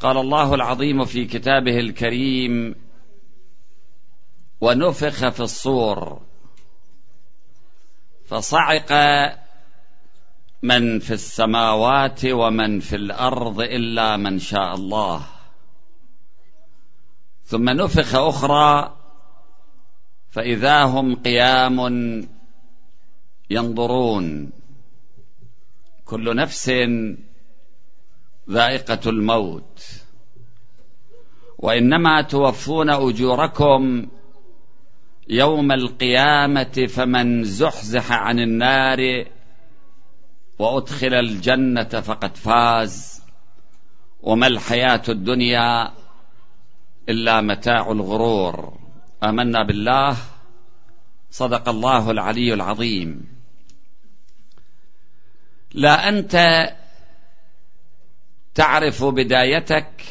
قال الله العظيم في كتابه الكريم ونفخ في الصور. فصعق من في السماوات ومن في الأرض إلا من شاء الله. ثم نفخ أخرى فإذا هم قيام ينظرون. كل نفس ذائقة الموت. وإنما توفون أجوركم يوم القيامة فمن زحزح عن النار وأدخل الجنة فقد فاز. وما الحياة الدنيا إلا متاع الغرور. آمنا بالله. صدق الله العلي العظيم. لا أنت تعرف بدايتك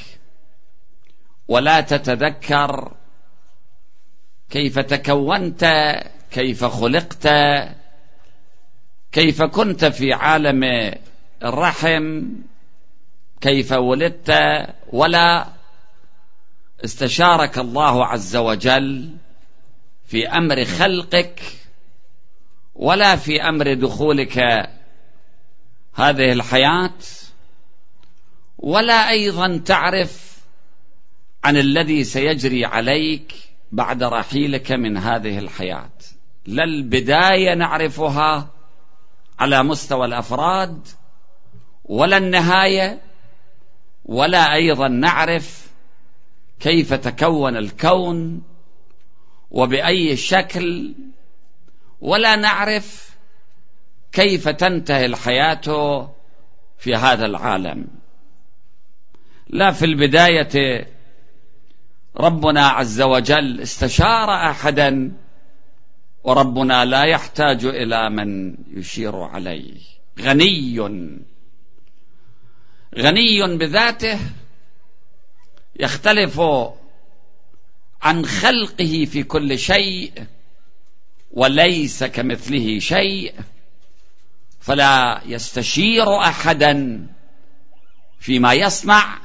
ولا تتذكر كيف تكونت كيف خلقت كيف كنت في عالم الرحم كيف ولدت ولا استشارك الله عز وجل في أمر خلقك ولا في أمر دخولك هذه الحياة. ولا أيضا تعرف عن الذي سيجري عليك بعد رحيلك من هذه الحياة. لا البداية نعرفها على مستوى الأفراد ولا النهاية ولا أيضا نعرف كيف تكون الكون وبأي شكل ولا نعرف كيف تنتهي الحياة في هذا العالم. لا في البداية ربنا عز وجل استشار أحدا وربنا لا يحتاج إلى من يشير عليه. غني. غني بذاته يختلف عن خلقه في كل شيء وليس كمثله شيء فلا يستشير أحدا فيما يصنع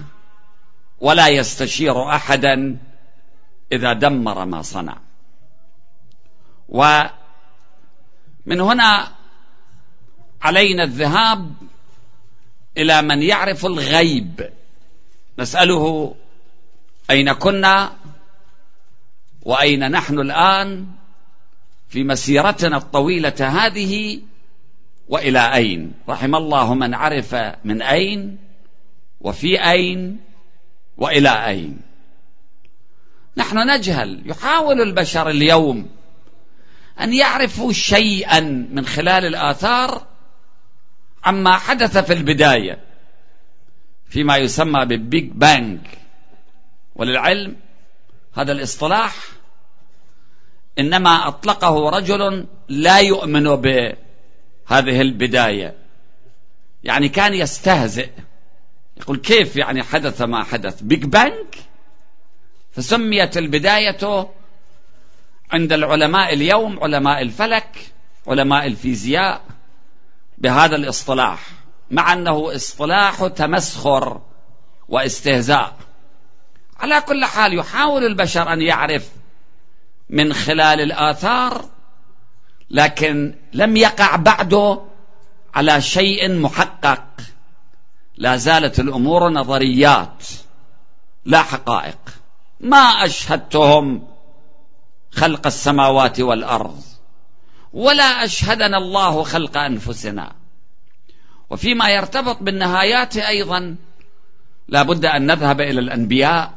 ولا يستشير أحدا إذا دمر ما صنع. ومن هنا علينا الذهاب إلى من يعرف الغيب. نسأله أين كنا وأين نحن الآن في مسيرتنا الطويلة هذه وإلى أين. رحم الله من عرف من أين وفي أين وإلى أين؟ نحن نجهل يحاول البشر اليوم أن يعرفوا شيئا من خلال الآثار عما حدث في البداية فيما يسمى بال Big Bang. وللعلم هذا الاصطلاح إنما أطلقه رجل لا يؤمن بهذه البداية يعني كان يستهزئ. يقول كيف يعني حدث ما حدث؟ بيج بانج فسميت البداية عند العلماء اليوم علماء الفلك علماء الفيزياء بهذا الاصطلاح مع أنه اصطلاح تمسخر واستهزاء. على كل حال يحاول البشر أن يعرف من خلال الآثار لكن لم يقع بعده على شيء محقق. لا زالت الأمور نظريات لا حقائق. ما أشهدتهم خلق السماوات والأرض ولا أشهدنا الله خلق أنفسنا. وفيما يرتبط بالنهايات أيضا لا بد أن نذهب إلى الأنبياء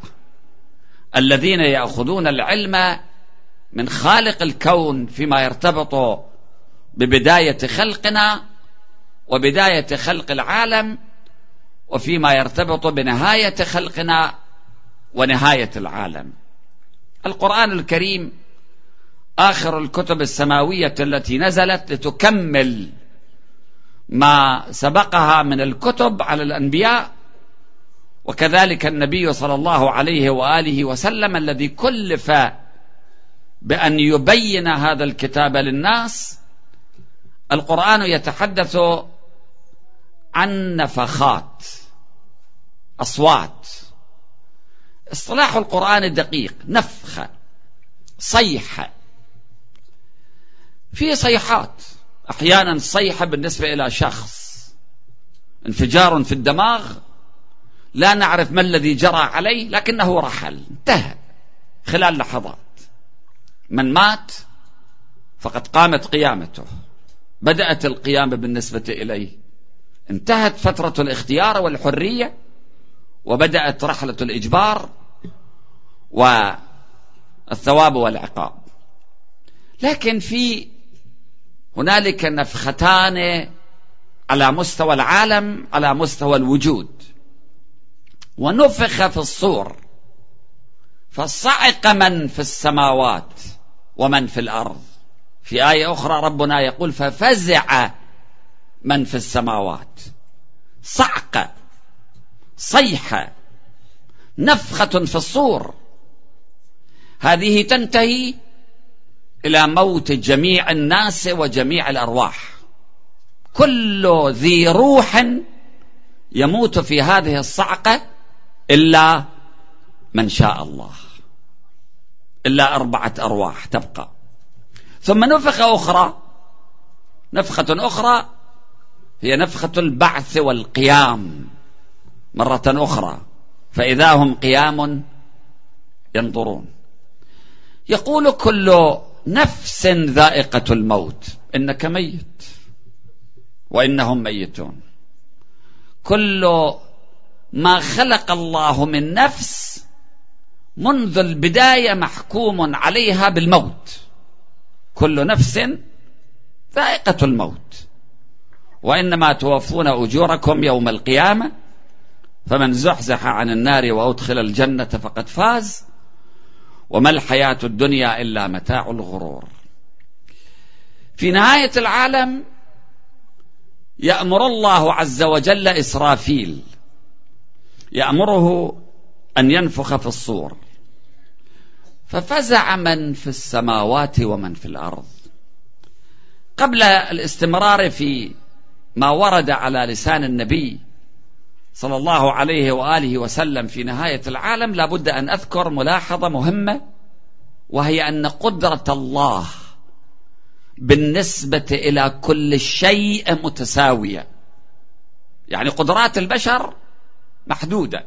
الذين يأخذون العلم من خالق الكون فيما يرتبط ببداية خلقنا وبداية خلق العالم وفيما يرتبط بنهاية خلقنا ونهاية العالم. القرآن الكريم آخر الكتب السماوية التي نزلت لتكمل ما سبقها من الكتب على الأنبياء وكذلك النبي صلى الله عليه وآله وسلم الذي كلف بأن يبين هذا الكتاب للناس. القرآن يتحدث عن نفخات. أصوات. اصطلاح القرآن دقيق نفخة صيحة في صيحات أحيانا صيحة بالنسبة إلى شخص. انفجار في الدماغ لا نعرف ما الذي جرى عليه لكنه رحل انتهى خلال لحظات. من مات فقد قامت قيامته. بدأت القيامة بالنسبة إليه. انتهت فترة الاختيار والحرية. وبدأت رحلة الإجبار والثواب والعقاب. لكن في هنالك نفختان على مستوى العالم على مستوى الوجود. ونفخ في الصور. فصعق من في السماوات ومن في الأرض. في آية أخرى ربنا يقول ففزع من في السماوات. صعقه صيحة نفخة في الصور. هذه تنتهي إلى موت جميع الناس وجميع الأرواح. كل ذي روح يموت في هذه الصعقة إلا من شاء الله. إلا أربعة أرواح تبقى. ثم نفخة أخرى نفخة أخرى هي نفخة البعث والقيام. مرة أخرى فإذا هم قيام ينظرون. يقول كل نفس ذائقة الموت إنك ميت وإنهم ميتون. كل ما خلق الله من نفس منذ البداية محكوم عليها بالموت. كل نفس ذائقة الموت. وإنما توفون أجوركم يوم القيامة فمن زحزح عن النار وأدخل الجنة فقد فاز. وما الحياة الدنيا إلا متاع الغرور. في نهاية العالم يأمر الله عز وجل إسرافيل. يأمره أن ينفخ في الصور. ففزع من في السماوات ومن في الأرض. قبل الاستمرار في ما ورد على لسان النبي صلى الله عليه وآله وسلم في نهاية العالم لابد أن أذكر ملاحظة مهمة وهي أن قدرة الله بالنسبة إلى كل شيء متساوية. يعني قدرات البشر محدودة.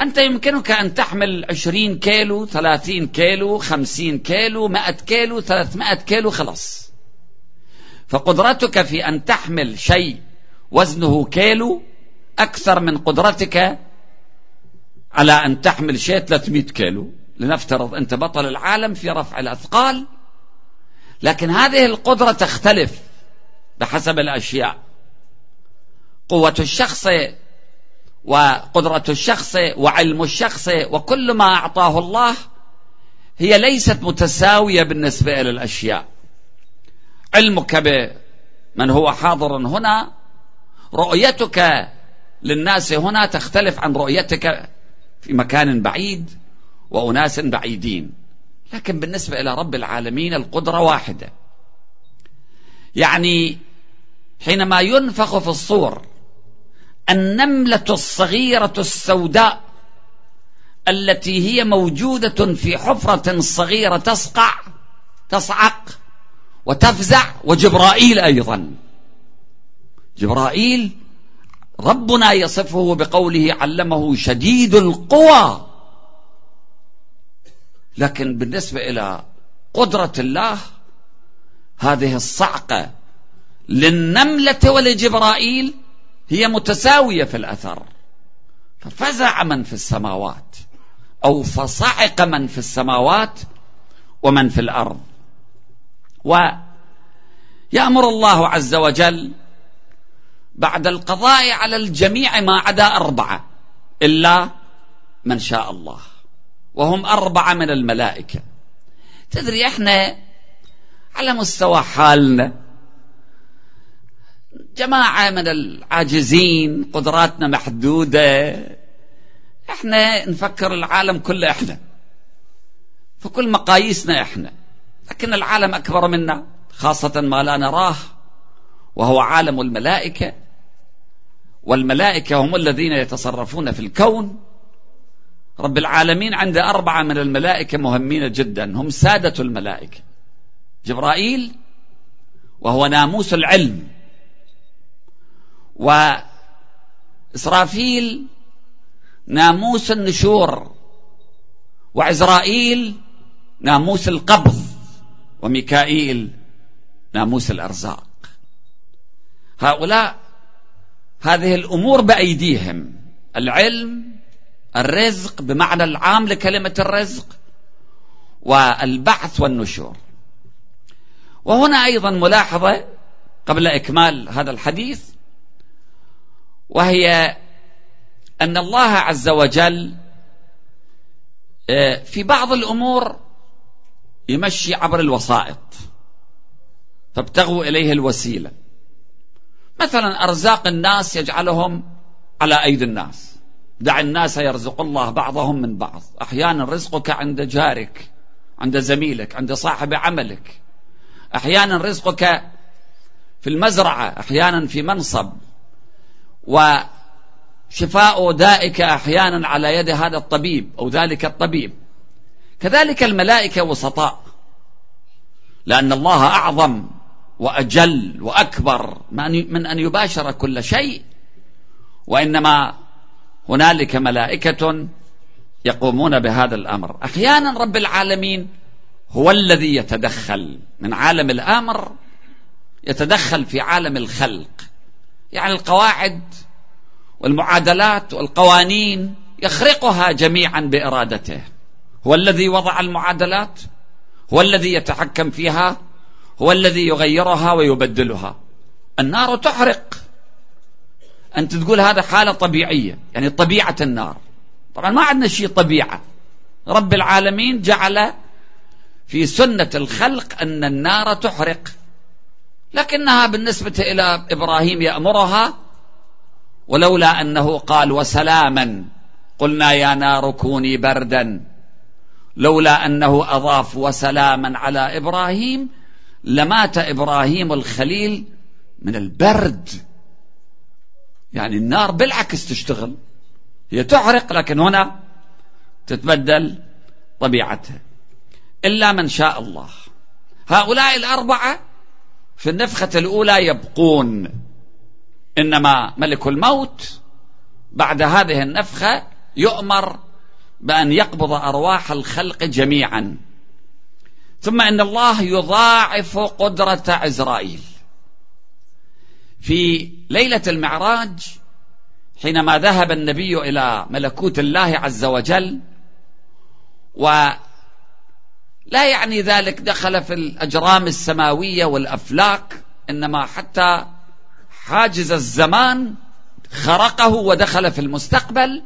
أنت يمكنك أن تحمل عشرين كيلو ثلاثين كيلو خمسين كيلو مائة كيلو ثلاثمائة كيلو خلاص. فقدرتك في أن تحمل شيء وزنه كيلو أكثر من قدرتك على أن تحمل شيء 300 كيلو لنفترض أنت بطل العالم في رفع الأثقال. لكن هذه القدرة تختلف بحسب الأشياء. قوة الشخص وقدرة الشخص وعلم الشخص وكل ما أعطاه الله هي ليست متساوية بالنسبة إلى الأشياء. علمك بمن هو حاضر هنا رؤيتك للناس هنا تختلف عن رؤيتك في مكان بعيد وأناس بعيدين. لكن بالنسبة إلى رب العالمين القدرة واحدة. يعني حينما ينفخ في الصور النملة الصغيرة السوداء التي هي موجودة في حفرة صغيرة تصقع تصعق وتفزع وجبرائيل أيضا. جبرائيل ربنا يصفه بقوله علمه شديد القوى. لكن بالنسبة إلى قدرة الله هذه الصعقة للنملة ولجبرائيل هي متساوية في الأثر. ففزع من في السماوات أو فصعق من في السماوات ومن في الأرض. ويأمر الله عز وجل بعد القضاء على الجميع ما عدا أربعة إلا من شاء الله وهم أربعة من الملائكة. تدري إحنا على مستوى حالنا جماعة من العاجزين قدراتنا محدودة إحنا نفكر العالم كله إحنا فكل مقاييسنا إحنا لكن العالم أكبر منا خاصة ما لا نراه وهو عالم الملائكة. والملائكة هم الذين يتصرفون في الكون. رب العالمين عنده أربعة من الملائكة مهمين جدا هم سادة الملائكة. جبرائيل وهو ناموس العلم. وإسرافيل ناموس النشور. وعزرائيل ناموس القبض. وميكائيل ناموس الأرزاق. هؤلاء هذه الأمور بأيديهم. العلم الرزق بمعنى العام لكلمة الرزق والبعث والنشور. وهنا أيضا ملاحظة قبل إكمال هذا الحديث وهي أن الله عز وجل آه، في بعض الأمور يمشي عبر الوسائط. فابتغوا إليه الوسيلة. مثلا أرزاق الناس يجعلهم على أيدي الناس. دع الناس يرزق الله بعضهم من بعض. أحيانا رزقك عند جارك عند زميلك عند صاحب عملك. أحيانا رزقك في المزرعة أحيانا في منصب. وشفاء دائك أحيانا على يد هذا الطبيب أو ذلك الطبيب. كذلك الملائكة وسطاء. لأن الله أعظم وأجل وأكبر من أن يباشر كل شيء. وإنما هنالك ملائكة يقومون بهذا الأمر. أحيانا رب العالمين هو الذي يتدخل. من عالم الأمر يتدخل في عالم الخلق. يعني القواعد والمعادلات والقوانين يخرقها جميعا بإرادته. هو الذي وضع المعادلات هو الذي يتحكم فيها هو الذي يغيرها ويبدلها. النار تحرق. أنت تقول هذا حالة طبيعية يعني طبيعة النار. طبعا ما عندنا شيء طبيعة. رب العالمين جعل في سنة الخلق أن النار تحرق. لكنها بالنسبة إلى إبراهيم يأمرها ولولا أنه قال وسلاما قلنا يا نار كوني بردا. لولا أنه أضاف وسلاما على إبراهيم لمات إبراهيم الخليل من البرد. يعني النار بالعكس تشتغل هي تحرق لكن هنا تتبدل طبيعتها. إلا من شاء الله. هؤلاء الأربعة في النفخة الأولى يبقون. إنما ملك الموت بعد هذه النفخة يؤمر بأن يقبض أرواح الخلق جميعا. ثم إن الله يضاعف قدرة عزرائيل في ليلة المعراج حينما ذهب النبي إلى ملكوت الله عز وجل و لا يعني ذلك دخل في الأجرام السماوية والأفلاك إنما حتى حاجز الزمان خرقه ودخل في المستقبل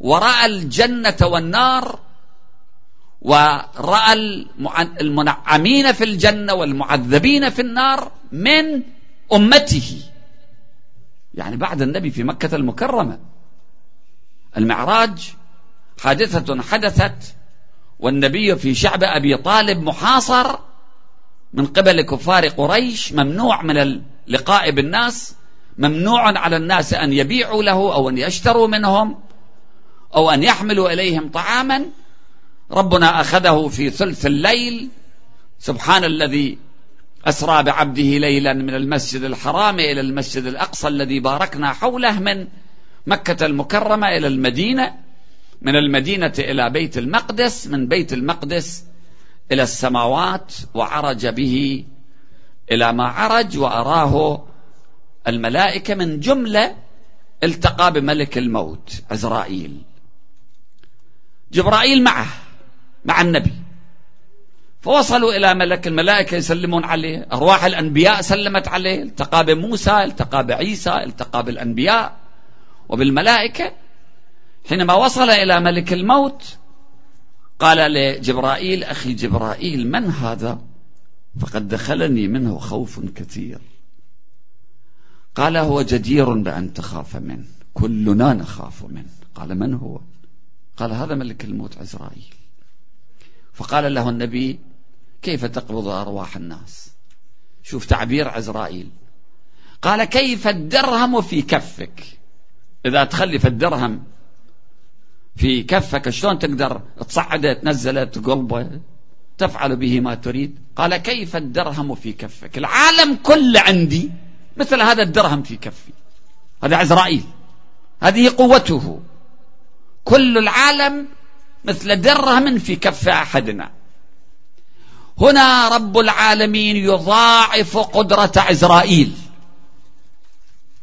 ورأى الجنة والنار ورأى المنعمين في الجنة والمعذبين في النار من أمته. يعني بعد النبي في مكة المكرمة. المعراج حادثة حدثت والنبي في شعب أبي طالب محاصر من قبل كفار قريش ممنوع من اللقاء بالناس ممنوع على الناس أن يبيعوا له أو أن يشتروا منهم أو أن يحملوا إليهم طعاما. ربنا أخذه في ثلث الليل. سبحان الذي أسرى بعبده ليلا من المسجد الحرام إلى المسجد الأقصى الذي باركنا حوله من مكة المكرمة إلى المدينة من المدينة إلى بيت المقدس من بيت المقدس إلى السماوات وعرج به إلى ما عرج وأراه الملائكة من جملة التقى بملك الموت عزرائيل. جبرائيل معه. مع النبي. فوصلوا إلى ملك الملائكة يسلمون عليه. أرواح الأنبياء سلمت عليه. التقى بموسى التقى بعيسى التقى بالأنبياء. وبالملائكة حينما وصل إلى ملك الموت قال لجبرائيل أخي جبرائيل من هذا؟ فقد دخلني منه خوف كثير. قال هو جدير بأن تخاف منه. كلنا نخاف منه. قال من هو؟ قال هذا ملك الموت عزرائيل. فقال له النبي كيف تقبض أرواح الناس؟ شوف تعبير عزرائيل. قال كيف الدرهم في كفك؟ إذا تخلف الدرهم في كفك شلون تقدر تصعده تنزله تقلبه تفعل به ما تريد؟ قال كيف الدرهم في كفك؟ العالم كله عندي مثل هذا الدرهم في كفي. هذا عزرائيل. هذه قوته. كل العالم مثل درهم في كف أحدنا. هنا رب العالمين يضاعف قدرة عزرائيل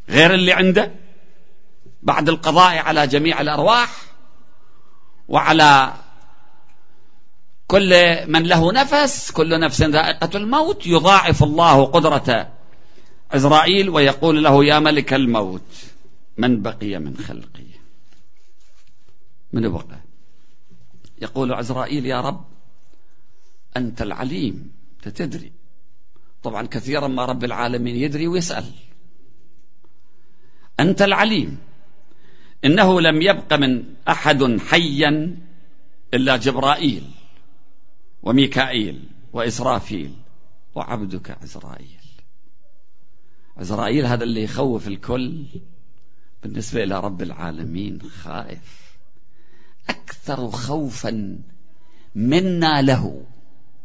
غير اللي عنده. بعد القضاء على جميع الأرواح. وعلى كل من له نفس. كل نفس ذائقة الموت. يضاعف الله قدرة عزرائيل ويقول له يا ملك الموت من بقي من خلقي؟ من بقى؟ يقول عزرائيل يا رب أنت العليم تدري. طبعا كثيرا ما رب العالمين يدري ويسأل. أنت العليم. إنه لم يبق من أحد حيا إلا جبرائيل وميكائيل وإسرافيل وعبدك عزرائيل. عزرائيل هذا اللي يخوف الكل بالنسبة إلى رب العالمين خائف. أكثر خوفا منا له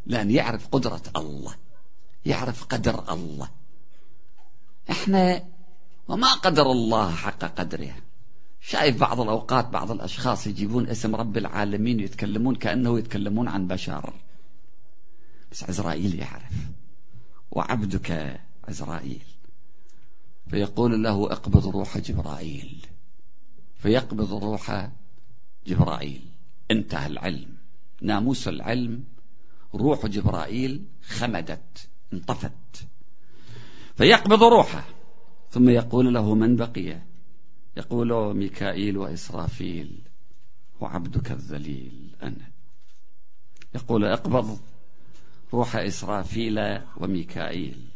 لأن يعرف قدرة الله يعرف قدر الله. إحنا وما قدر الله حق قدره. شايف بعض الأوقات بعض الأشخاص يجيبون اسم رب العالمين ويتكلمون كأنه يتكلمون عن بشر. بس عزرائيل يعرف وعبدك عزرائيل. فيقول له اقبض روح جبرائيل فيقبض روح جبرائيل. انتهى العلم. ناموس العلم. روح جبرائيل خمدت انطفت. فيقبض روحه. ثم يقول له من بقي؟ يقول ميكائيل وإسرافيل. وعبدك الذليل أنا. يقول اقبض روح إسرافيل وميكائيل.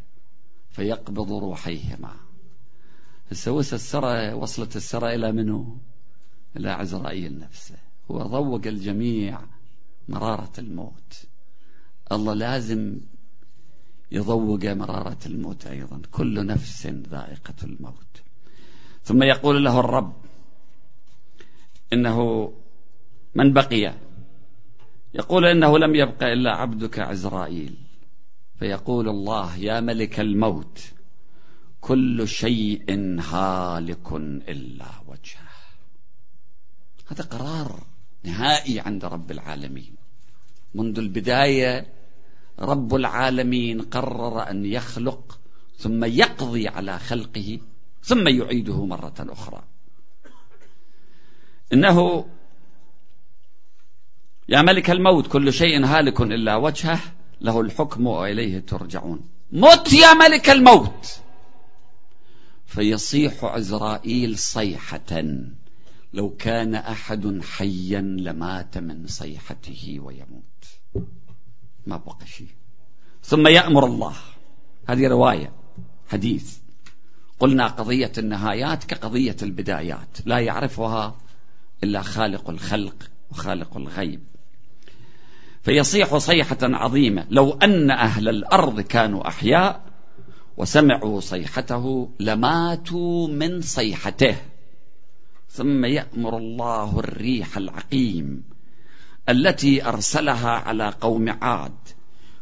فيقبض روحيهما. السوس السرى وصلت السرى إلى منه إلى عزرائيل نفسه. هو ضوق الجميع مرارة الموت. الله لازم يضوق مرارة الموت أيضا. كل نفس ذائقة الموت. ثم يقول له الرب إنه من بقي؟ يقول إنه لم يبق إلا عبدك عزرائيل. فيقول الله يا ملك الموت كل شيء هالك إلا وجهه. هذا قرار نهائي عند رب العالمين. منذ البداية رب العالمين قرر أن يخلق ثم يقضي على خلقه ثم يعيده مرة أخرى. إنه يا ملك الموت كل شيء هالك إلا وجهه له الحكم وإليه ترجعون. مت يا ملك الموت! فيصيح عزرائيل صيحة. لو كان أحد حيا لمات من صيحته ويموت. ما بقى شيء. ثم يأمر الله. هذه رواية حديث. قلنا قضية النهايات كقضية البدايات. لا يعرفها إلا خالق الخلق وخالق الغيب. فيصيح صيحة عظيمة. لو أن أهل الأرض كانوا أحياء وسمعوا صيحته لماتوا من صيحته. ثم يأمر الله الريح العقيم التي أرسلها على قوم عاد.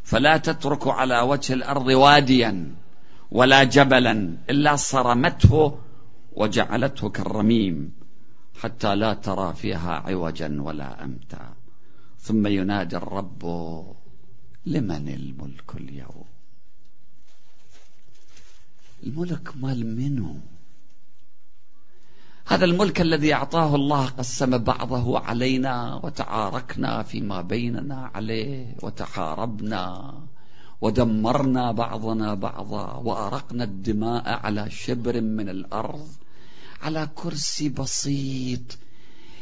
فلا تترك على وجه الأرض واديا ولا جبلا إلا صرمته وجعلته كالرميم حتى لا ترى فيها عوجا ولا أمتا. ثم ينادي الرب لمن الملك اليوم؟ الملك مال منه هذا الملك الذي أعطاه الله قسم بعضه علينا وتعاركنا فيما بيننا عليه وتحاربنا ودمرنا بعضنا بعضا وأرقنا الدماء على شبر من الأرض على كرسي بسيط.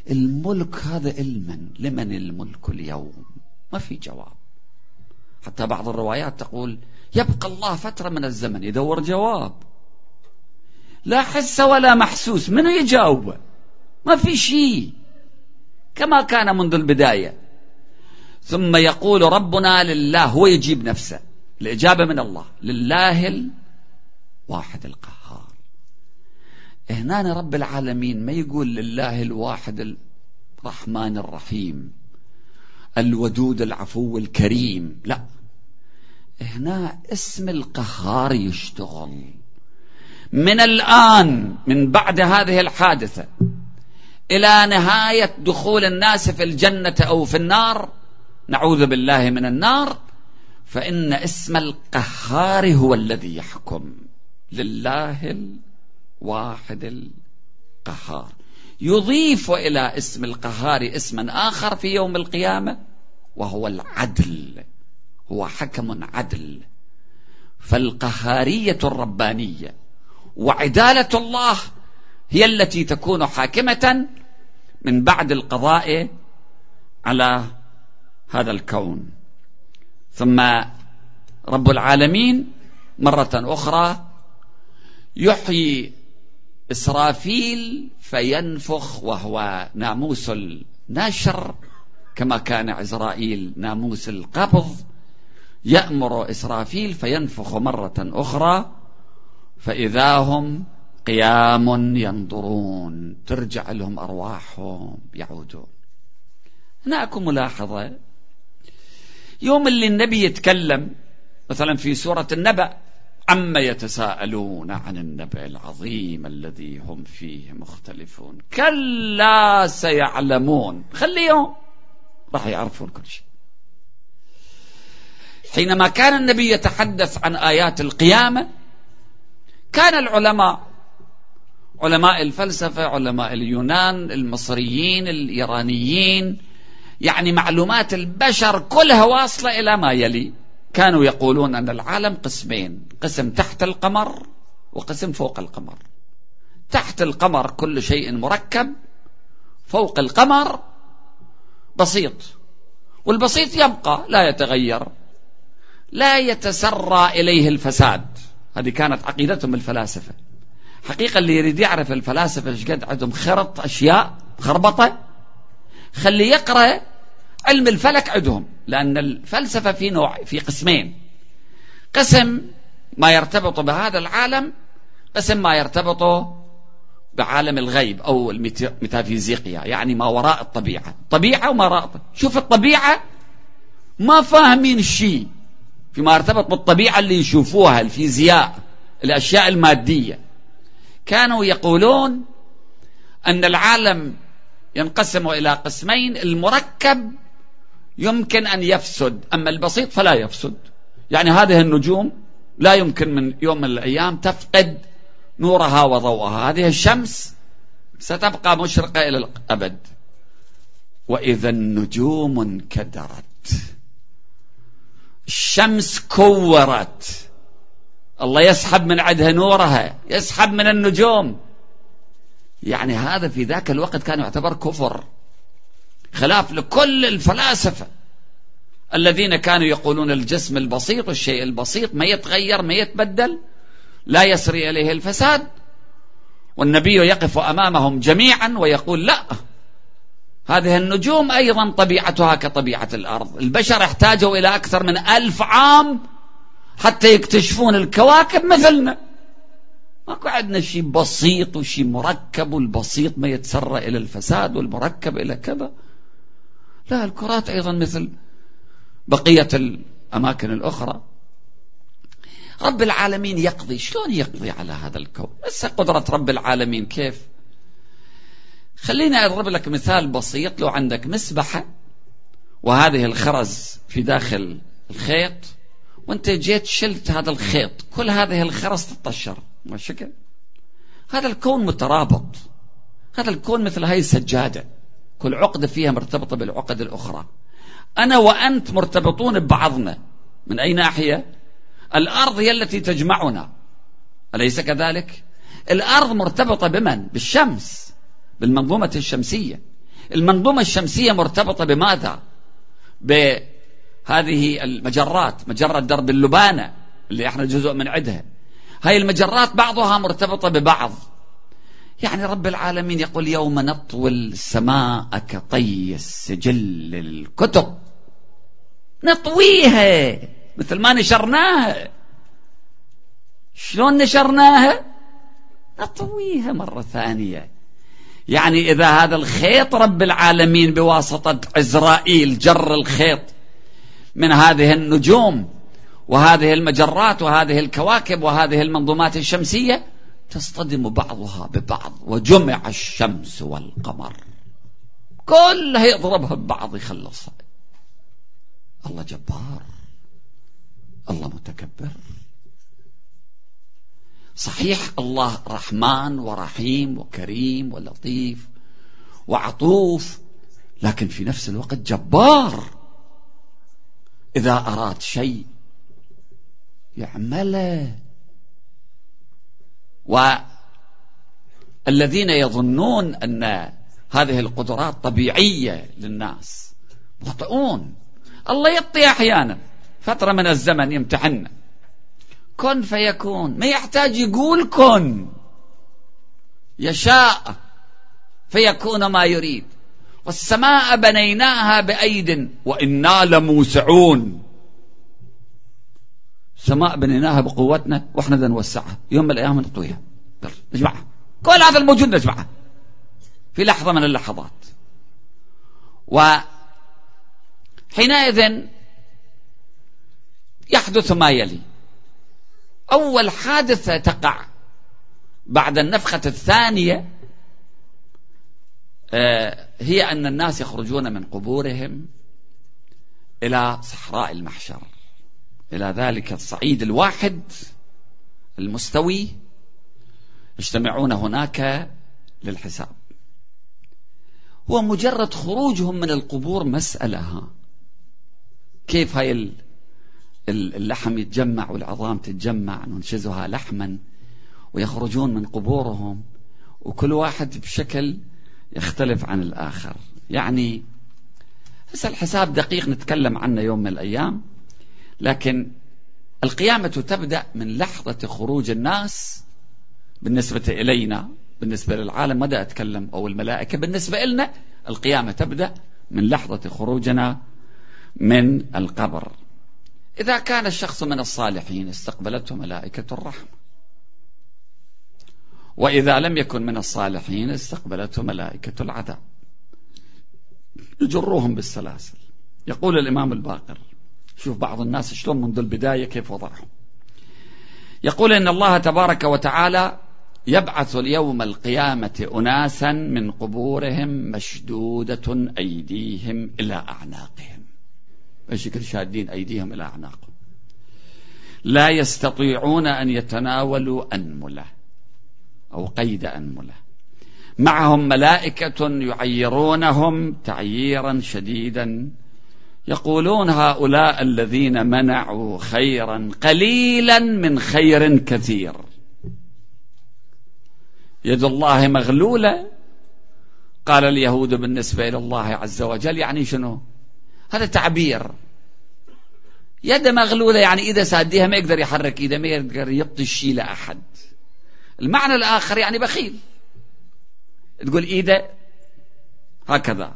الملك هذا المن لمن الملك اليوم؟ ما في جواب. حتى بعض الروايات تقول يبقى الله فترة من الزمن. يدور جواب. لا حس ولا محسوس. منو يجاوبه ما في شيء. كما كان منذ البداية. ثم يقول ربنا لله هو يجيب نفسه. الإجابة من الله. لله الواحد القهار. هنا رب العالمين ما يقول لله الواحد الرحمن الرحيم الودود العفو الكريم. لا. هنا اسم القهار يشتغل. من الآن من بعد هذه الحادثة إلى نهاية دخول الناس في الجنة أو في النار نعوذ بالله من النار فإن اسم القهار هو الذي يحكم. لله الواحد القهار. يضيف إلى اسم القهار اسما آخر في يوم القيامة وهو العدل. هو حكم عدل. فالقهارية الربانية وعدالة الله هي التي تكون حاكمة من بعد القضاء على هذا الكون. ثم رب العالمين مرة أخرى يحيي إسرافيل فينفخ وهو ناموس النشر كما كان عزرائيل ناموس القبض. يأمر إسرافيل فينفخ مرة أخرى فإذا هم قيام ينظرون ترجع لهم أرواحهم يعودون. هناك ملاحظة. يوم اللي النبي يتكلم مثلا في سورة النبأ عما يتساءلون عن النبأ العظيم الذي هم فيه مختلفون. كلا سيعلمون. خليهم راح يعرفون كل شيء. حينما كان النبي يتحدث عن آيات القيامة كان العلماء علماء الفلسفة علماء اليونان المصريين الإيرانيين يعني معلومات البشر كلها واصلة إلى ما يلي. كانوا يقولون أن العالم قسمين قسم تحت القمر وقسم فوق القمر. تحت القمر كل شيء مركب فوق القمر بسيط. والبسيط يبقى لا يتغير لا يتسرى إليه الفساد. هذه كانت عقيدتهم الفلاسفة. حقيقة اللي يريد يعرف الفلاسفة إيش قد عندهم خرط أشياء خربطة خلي يقرأ علم الفلك عندهم. لأن الفلسفة في نوع في قسمين. قسم ما يرتبط بهذا العالم قسم ما يرتبط بعالم الغيب أو الميتافيزيقيا يعني ما وراء الطبيعة. طبيعة وما وراء شوف الطبيعة ما فاهمين شيء. فيما يرتبط بالطبيعة اللي يشوفوها الفيزياء الأشياء المادية. كانوا يقولون أن العالم ينقسم إلى قسمين المركب يمكن أن يفسد أما البسيط فلا يفسد. يعني هذه النجوم لا يمكن من يوم من الأيام تفقد نورها وضوءها. هذه الشمس ستبقى مشرقة إلى الأبد. وإذا النجوم انكدرت. الشمس كورت. الله يسحب من عدها نورها يسحب من النجوم. يعني هذا في ذاك الوقت كان يعتبر كفر. خلاف لكل الفلاسفة. الذين كانوا يقولون الجسم البسيط والشيء البسيط ما يتغير ما يتبدل لا يسري إليه الفساد. والنبي يقف أمامهم جميعا ويقول لا هذه النجوم أيضا طبيعتها كطبيعة الأرض. البشر احتاجوا إلى أكثر من ألف عام حتى يكتشفون الكواكب مثلنا. ماكو عندنا شيء بسيط وشيء مركب والبسيط ما يتسرى إلى الفساد والمركب إلى كذا. لا الكرات أيضا مثل بقية الأماكن الأخرى. رب العالمين يقضي. شلون يقضي على هذا الكون؟ بس قدرة رب العالمين. كيف؟ خليني أضرب لك مثال بسيط لو عندك مسبحة وهذه الخرز في داخل الخيط وانت جيت شلت هذا الخيط كل هذه الخرز تطشر ما شكل هذا الكون مترابط هذا الكون مثل هاي السجادة كل عقدة فيها مرتبطة بالعقد الأخرى. أنا وأنت مرتبطون ببعضنا. من أي ناحية؟ الأرض هي التي تجمعنا. أليس كذلك؟ الأرض مرتبطة بمن؟ بالشمس. بالمنظومة الشمسية. المنظومة الشمسية مرتبطة بماذا؟ بهذه المجرات مجرة درب اللبانة اللي إحنا جزء من عدها. هاي المجرات بعضها مرتبطة ببعض. يعني رب العالمين يقول يوم نطوي السماء كطي السجل للكتب نطويها مثل ما نشرناها. شلون نشرناها؟ نطويها مرة ثانية. يعني إذا هذا الخيط رب العالمين بواسطة عزرائيل جر الخيط من هذه النجوم وهذه المجرات وهذه الكواكب وهذه المنظومات الشمسية تصطدم بعضها ببعض وجمع الشمس والقمر. كلها يضربها ببعض يخلصها. الله جبار. الله متكبر. صحيح الله رحمن ورحيم وكريم ولطيف وعطوف لكن في نفس الوقت جبار. إذا أراد شيء يعمله. والذين يظنون أن هذه القدرات طبيعية للناس مخطئون. الله يعطي أحيانا. فترة من الزمن يمتحنا كن فيكون. ما يحتاج يقول كن. يشاء فيكون ما يريد. والسماء بنيناها بأيد وإنا لموسعون. السماء بنيناها بقوتنا وإحنا بدنا نوسعها. يوم من الأيام نطويها نجمعها. كل هذا الموجود نجمعها. في لحظة من اللحظات. وحينئذ يحدث ما يلي. أول حادثة تقع بعد النفخة الثانية آه، هي أن الناس يخرجون من قبورهم إلى صحراء المحشر إلى ذلك الصعيد الواحد المستوي. يجتمعون هناك للحساب. هو مجرد خروجهم من القبور مسألة ها. كيف هاي اللحم يتجمع والعظام تتجمع ننشزها لحما ويخرجون من قبورهم وكل واحد بشكل يختلف عن الآخر. يعني هسه الحساب دقيق نتكلم عنه يوم من الأيام لكن القيامة تبدأ من لحظة خروج الناس بالنسبة إلينا بالنسبة للعالم. ماذا أتكلم؟ أو الملائكة. بالنسبة لنا القيامة تبدأ من لحظة خروجنا من القبر. إذا كان الشخص من الصالحين استقبلته ملائكة الرحمة. وإذا لم يكن من الصالحين استقبلته ملائكة العذاب. يجروهم بالسلاسل. يقول الإمام الباقر شوف بعض الناس شلون منذ البداية كيف وضعهم. يقول إن الله تبارك وتعالى يبعث اليوم القيامة أناسا من قبورهم مشدودة أيديهم إلى أعناقهم. إيش كل شادين أيديهم إلى أعناقهم لا يستطيعون أن يتناولوا أنملة أو قيد أنملة. معهم ملائكة يعيرونهم تعييرا شديدا. يقولون هؤلاء الذين منعوا خيرا قليلا من خير كثير. يد الله مغلولة. قال اليهود بالنسبة إلى الله عز وجل يعني شنو؟ هذا تعبير. يد مغلولة يعني إذا ساديها ما يقدر يحرك إيده ما يقدر يعطي الشيء لأحد. المعنى الآخر يعني بخيل. تقول إيده هكذا.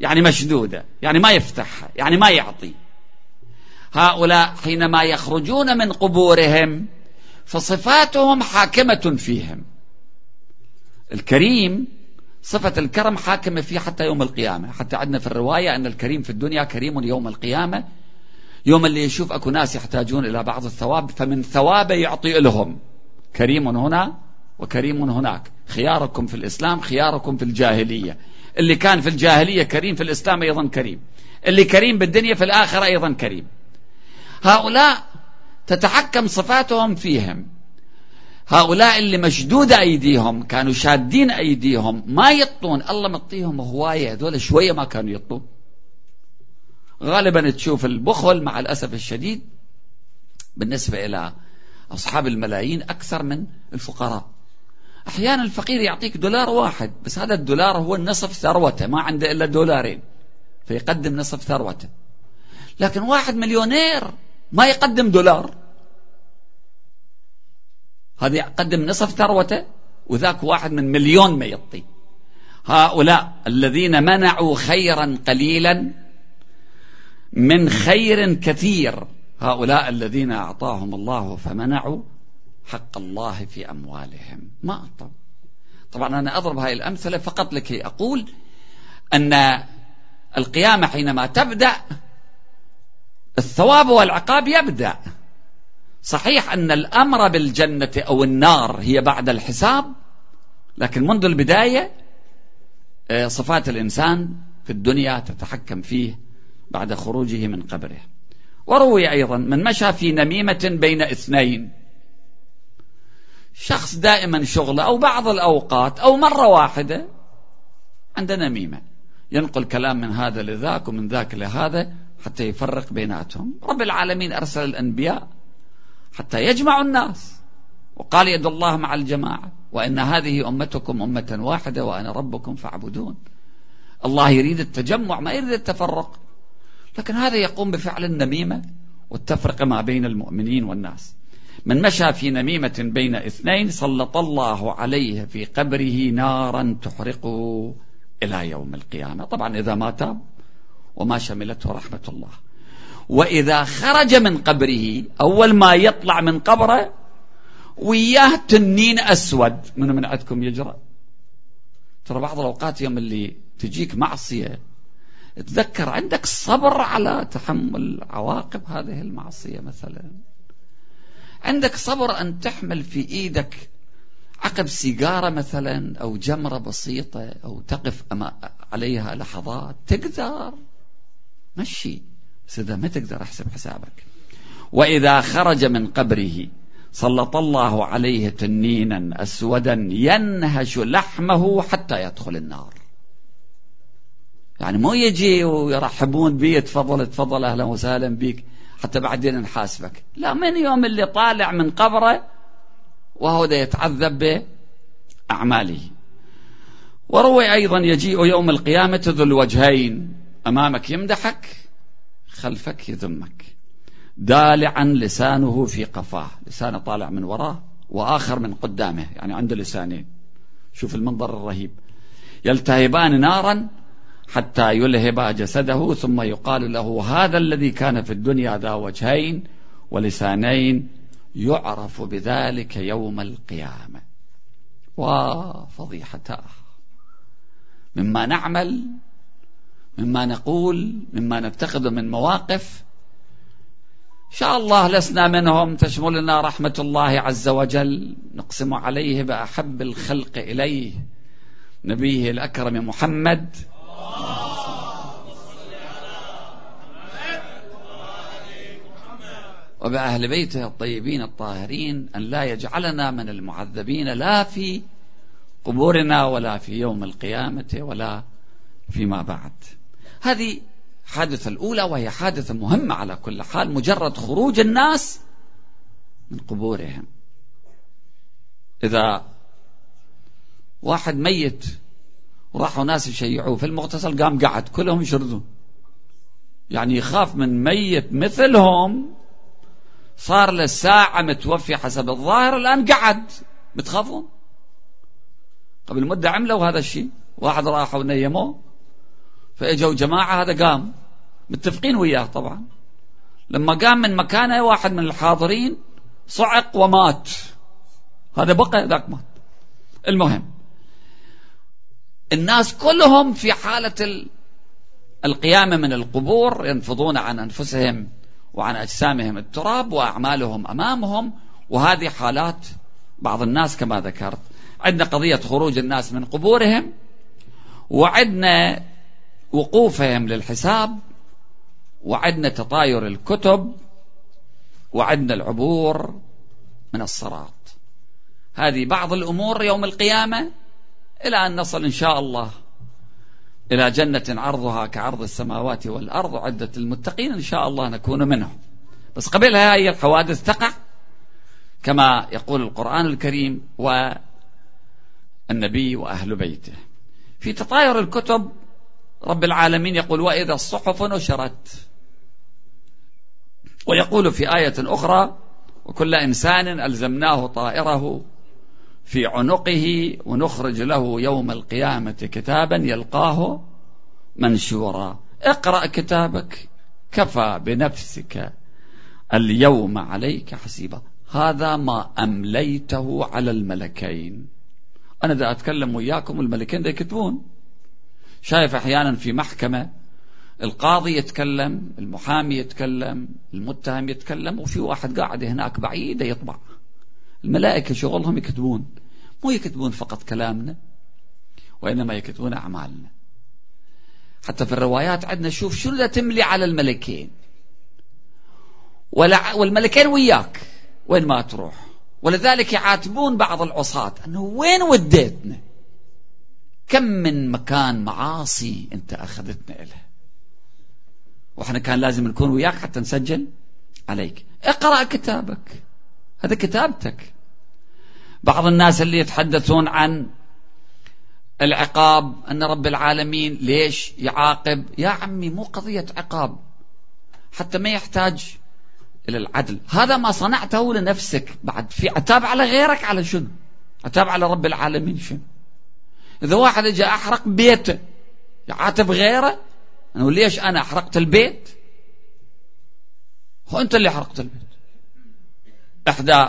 يعني مشدودة. يعني ما يفتحها يعني ما يعطي. هؤلاء حينما يخرجون من قبورهم فصفاتهم حاكمة فيهم. الكريم صفة الكرم حاكمة فيه حتى يوم القيامة. حتى عندنا في الرواية أن الكريم في الدنيا كريم يوم القيامة. يوم اللي يشوف أكو ناس يحتاجون إلى بعض الثواب فمن ثوابه يعطي لهم. كريم هنا وكريم هناك. خياركم في الإسلام خياركم في الجاهلية. اللي كان في الجاهلية كريم في الإسلام أيضا كريم. اللي كريم بالدنيا في الآخرة أيضا كريم. هؤلاء تتحكم صفاتهم فيهم. هؤلاء اللي مشدودة أيديهم كانوا شادين أيديهم ما يطون. الله مطيهم هواية. هذول شوية ما كانوا يطون. غالبا تشوف البخل مع الأسف الشديد بالنسبة إلى أصحاب الملايين أكثر من الفقراء. أحيانا الفقير يعطيك دولار واحد بس هذا الدولار هو نصف ثروته ما عنده إلا دولارين فيقدم نصف ثروته. لكن واحد مليونير ما يقدم دولار. هذا يقدم نصف ثروته وذاك واحد من مليون ما يعطي. هؤلاء الذين منعوا خيرا قليلا من خير كثير. هؤلاء الذين أعطاهم الله فمنعوا حق الله في أموالهم. ما أعطوا. طبعا أنا أضرب هذه الأمثلة فقط لكي أقول أن القيامة حينما تبدأ الثواب والعقاب يبدأ. صحيح أن الأمر بالجنة أو النار هي بعد الحساب لكن منذ البداية آه، صفات الإنسان في الدنيا تتحكم فيه بعد خروجه من قبره. وروي أيضا من مشى في نميمة بين اثنين. شخص دائما شغله أو بعض الأوقات أو مرة واحدة عنده نميمة. ينقل كلام من هذا لذاك ومن ذاك لهذا حتى يفرق بيناتهم. رب العالمين أرسل الأنبياء حتى يجمع الناس. وقال يد الله مع الجماعة وإن هذه أمتكم أمة واحدة وأنا ربكم فاعبدون. الله يريد التجمع ما يريد التفرق. لكن هذا يقوم بفعل النميمة والتفرقة ما بين المؤمنين والناس. من مشى في نميمة بين اثنين سلط الله عليه في قبره نارا تحرقه إلى يوم القيامة. طبعا إذا ما تاب وما شملته رحمة الله. وإذا خرج من قبره أول ما يطلع من قبره وياه تنين أسود. من من عندكم يجرى ترى بعض الأوقات يوم اللي تجيك معصية تذكر عندك صبر على تحمل عواقب هذه المعصية مثلا. عندك صبر أن تحمل في إيدك عقب سيجارة مثلا أو جمرة بسيطة أو تقف عليها لحظات تقدر. مشي. إذا ما تقدر أحسب حسابك. وإذا خرج من قبره سلط الله عليه تنينا أسودا ينهش لحمه حتى يدخل النار. يعني مو يجي ويرحبون بي تفضل تفضل أهلا وسهلا بك حتى بعدين نحاسبك. لا من يوم اللي طالع من قبره وهو ده يتعذب بأعماله. وروي أيضا يجيء يوم القيامة ذو الوجهين. أمامك يمدحك خلفك يذمك. دالعا لسانه في قفاه. لسانه طالع من وراه وآخر من قدامه يعني عنده لسانين. شوف المنظر الرهيب. يلتهبان نارا حتى يلهب جسده ثم يقال له هذا الذي كان في الدنيا ذا وجهين ولسانين يعرف بذلك يوم القيامة. وفضيحتاه مما نعمل مما نقول مما نتخذ من مواقف. إن شاء الله لسنا منهم. تشملنا رحمة الله عز وجل. نقسم عليه بأحب الخلق إليه. نبيه الأكرم محمد. وبأهل بيته الطيبين الطاهرين أن لا يجعلنا من المعذبين لا في قبورنا ولا في يوم القيامة ولا فيما بعد. هذه حادثة الأولى وهي حادثة مهمة على كل حال مجرد خروج الناس من قبورهم. إذا واحد ميت وراحوا ناس يشيعوه في المغتسل قام قعد كلهم يشردون يعني يخاف من ميت مثلهم. صار له ساعة متوفي حسب الظاهر الآن قعد. بتخافون قبل مدة عملوا هذا الشيء. واحد راحوا نيموه فإجوا جماعة هذا قام. متفقين وياه طبعا. لما قام من مكانه واحد من الحاضرين صعق ومات. هذا بقى ذاك مات. المهم الناس كلهم في حالة القيامة من القبور ينفضون عن أنفسهم وعن أجسامهم التراب وأعمالهم أمامهم. وهذه حالات بعض الناس كما ذكرت. عندنا قضية خروج الناس من قبورهم وعندنا وقوفهم للحساب وعندنا تطاير الكتب وعندنا العبور من الصراط. هذه بعض الأمور يوم القيامة إلى أن نصل إن شاء الله إلى جنة عرضها كعرض السماوات والأرض عدة المتقين إن شاء الله نكون منهم. بس قبلها هي الحوادث تقع كما يقول القرآن الكريم والنبي وأهل بيته. في تطاير الكتب رب العالمين يقول وإذا الصحف نشرت. ويقول في آية أخرى وكل إنسان ألزمناه طائره في عنقه ونخرج له يوم القيامة كتابا يلقاه منشورا. اقرأ كتابك كفى بنفسك اليوم عليك حسيبا. هذا ما أمليته على الملكين. أنا دا أتكلم وياكم والملكين دا يكتبون. شايف أحيانا في محكمة القاضي يتكلم المحامي يتكلم المتهم يتكلم وفي واحد قاعد هناك بعيد يطبع. الملائكة شغلهم يكتبون مو يكتبون فقط كلامنا وإنما يكتبون أعمالنا. حتى في الروايات عندنا شوف شو تملي على الملكين. والملكين وياك وين ما تروح. ولذلك يعاتبون بعض العصاة أنه وين وديتنا؟ كم من مكان معاصي أنت أخذتنا إليه. وإحنا كان لازم نكون وياك حتى نسجل عليك. اقرأ كتابك. هذا كتابتك. بعض الناس اللي يتحدثون عن العقاب أن رب العالمين ليش يعاقب؟ يا عمي مو قضية عقاب. حتى ما يحتاج إلى العدل. هذا ما صنعته لنفسك بعد. في عتاب على غيرك على شنو؟ عتاب على رب العالمين شنو؟ إذا واحد جاء أحرق بيته يعاتب غيره أنه ليش أنا أحرقت البيت؟ هو أنت اللي حرقت البيت. إحدى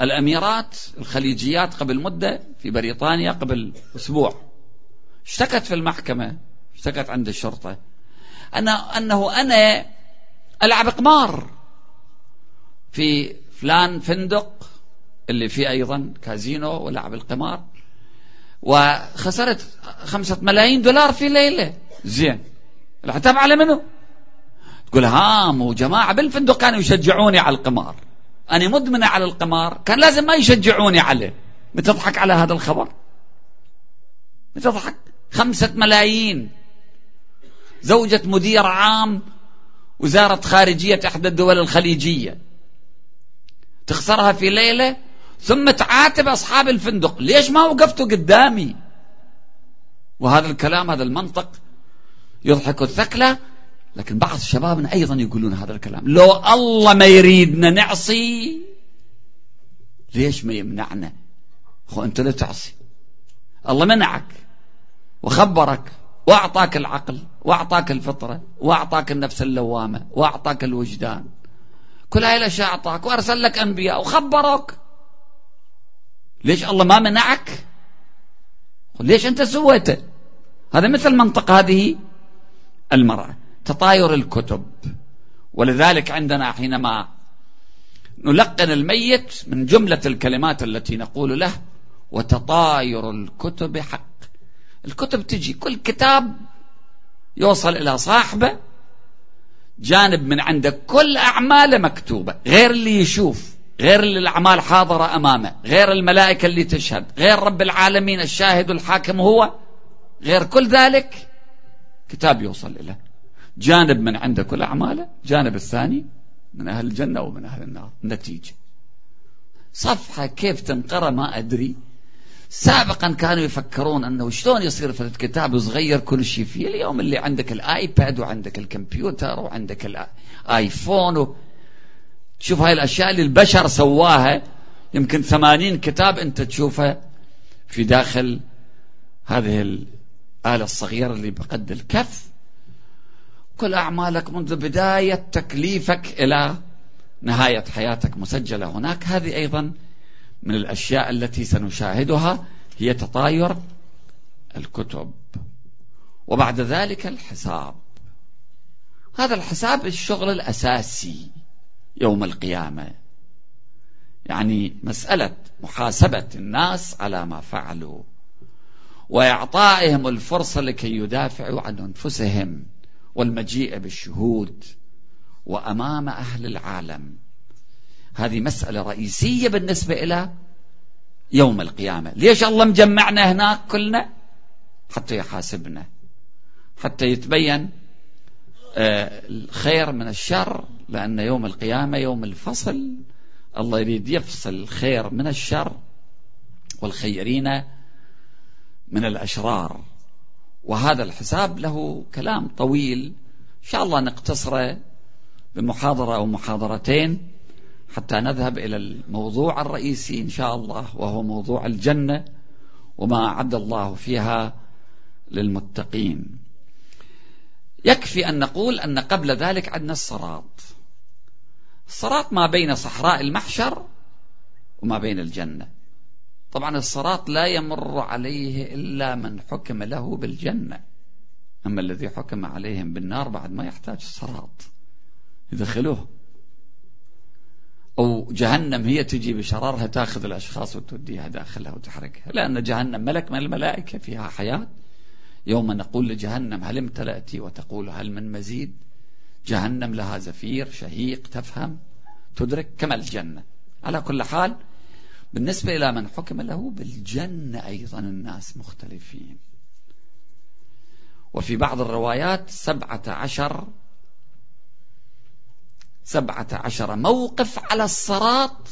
الأميرات الخليجيات قبل مدة في بريطانيا قبل أسبوع. اشتكت في المحكمة اشتكت عند الشرطة. أن أنه أنا ألعب قمار في فلان فندق اللي فيه أيضا كازينو ولعب القمار. وخسرت خمسة ملايين دولار في ليلة. زين. العتاب على منه تقول هام وجماعة بالفندق كانوا يشجعوني على القمار. أنا مدمنة على القمار. كان لازم ما يشجعوني عليه. بتضحك على هذا الخبر؟ بتضحك خمسة ملايين. زوجة مدير عام وزارة خارجية إحدى الدول الخليجية. تخسرها في ليلة ثم تعاتب أصحاب الفندق. ليش ما وقفتوا قدامي؟ وهذا الكلام هذا المنطق يضحك الثكلة لكن بعض شبابنا أيضا يقولون هذا الكلام. لو الله ما يريدنا نعصي ليش ما يمنعنا؟ أخو أنت لا تعصي. الله منعك وخبرك وأعطاك العقل وأعطاك الفطرة وأعطاك النفس اللوامة وأعطاك الوجدان. كل هاي الأشياء أعطاك وأرسل لك أنبياء وخبرك ليش الله ما منعك؟ ليش أنت سويته؟ هذا مثل منطق هذه المرأة تطاير الكتب. ولذلك عندنا حينما نلقن الميت من جملة الكلمات التي نقول له وتطاير الكتب حق. الكتب تجي كل كتاب يوصل إلى صاحبه جانب من عندك كل أعماله مكتوبة غير اللي يشوف. غير الأعمال حاضرة أمامه غير الملائكة اللي تشهد غير رب العالمين الشاهد الحاكم هو غير كل ذلك كتاب يوصل إليه. جانب من عنده كل أعماله جانب الثاني من أهل الجنة ومن أهل النار. نتيجة. صفحة كيف تنقرأ ما أدري. سابقا كانوا يفكرون أنه شلون يصير في الكتاب صغير كل شيء. فيه اليوم اللي عندك الآيباد وعندك الكمبيوتر وعندك الآيفون و... تشوف هاي الأشياء اللي البشر سواها يمكن ثمانين كتاب أنت تشوفها في داخل هذه الآلة الصغيرة اللي بقد الكف. كل أعمالك منذ بداية تكليفك إلى نهاية حياتك مسجلة هناك. هذه أيضا من الأشياء التي سنشاهدها هي تطاير الكتب. وبعد ذلك الحساب. هذا الحساب الشغل الأساسي. يوم القيامة. يعني مسألة محاسبة الناس على ما فعلوا وإعطائهم الفرصة لكي يدافعوا عن أنفسهم والمجيء بالشهود وأمام أهل العالم. هذه مسألة رئيسية بالنسبة إلى يوم القيامة. ليش الله مجمعنا هناك كلنا؟ حتى يحاسبنا حتى يتبين آه، الخير من الشر لأن يوم القيامة يوم الفصل الله يريد يفصل الخير من الشر والخيرين من الأشرار. وهذا الحساب له كلام طويل. إن شاء الله نقتصره بمحاضرة أو محاضرتين حتى نذهب إلى الموضوع الرئيسي إن شاء الله وهو موضوع الجنة وما أعد الله فيها للمتقين. يكفي أن نقول أن قبل ذلك عندنا الصراط. الصراط ما بين صحراء المحشر وما بين الجنة. طبعا الصراط لا يمر عليه إلا من حكم له بالجنة. أما الذي حكم عليهم بالنار بعد ما يحتاج الصراط يدخلوه. أو جهنم هي تجي بشرارها تأخذ الأشخاص وتوديها داخلها وتحرقها لأن جهنم ملك من الملائكة فيها حياة. يوم نقول لجهنم هل امتلأت وتقول هل من مزيد؟ جهنم لها زفير شهيق تفهم تدرك كما الجنة. على كل حال بالنسبة إلى من حكم له بالجنة أيضا الناس مختلفين. وفي بعض الروايات سبعة عشر سبعة عشر موقف على الصراط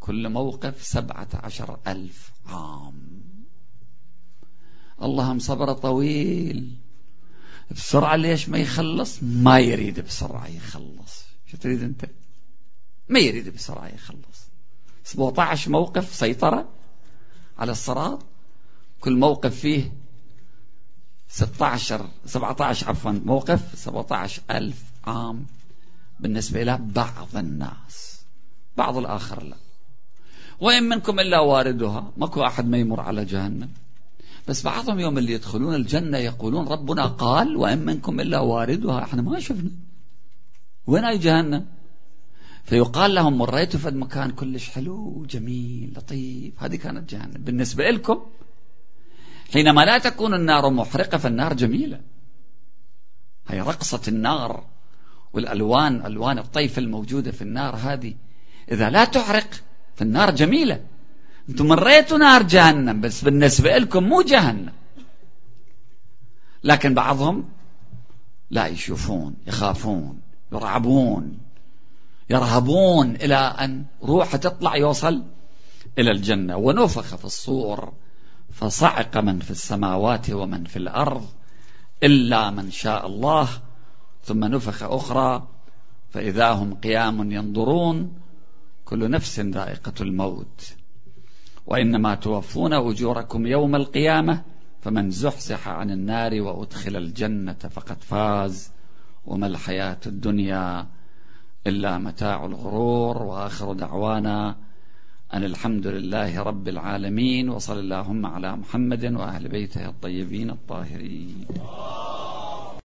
كل موقف سبعة عشر ألف عام. اللهم صبر طويل. بسرعة ليش ما يخلص؟ ما يريد بسرعة يخلص. شو تريد أنت؟ ما يريد بسرعة يخلص. 17 موقف سيطرة على الصراط. كل موقف فيه 16 17 عفوا موقف 17 ألف عام بالنسبة إلى بعض الناس. بعض الآخر لا. وإن منكم إلا واردها ماكو أحد ما يمر على جهنم. بس بعضهم يوم اللي يدخلون الجنة يقولون ربنا قال وإن منكم إلا واردها. إحنا ما شفنا. وين أي جهنم؟ فيقال لهم مريتوا في مكان كلش حلو وجميل لطيف. هذه كانت جهنم. بالنسبة لكم حينما لا تكون النار محرقة فالنار جميلة. هي رقصة النار والألوان ألوان الطيف الموجودة في النار هذه. إذا لا تحرق فالنار جميلة. أنتم مريتوا نار جهنم بس بالنسبة لكم مو جهنم. لكن بعضهم لا يشوفون يخافون يرعبون يرهبون إلى أن روحه تطلع يوصل إلى الجنة. ونفخ في الصور فصعق من في السماوات ومن في الأرض إلا من شاء الله. ثم نفخ أخرى فإذا هم قيام ينظرون كل نفس ذائقة الموت. وإنما توفون أجوركم يوم القيامة فمن زحزح عن النار وأدخل الجنة فقد فاز. وما الحياة الدنيا إلا متاع الغرور. وآخر دعوانا أن الحمد لله رب العالمين وصل اللهم على محمد وأهل بيته الطيبين الطاهرين.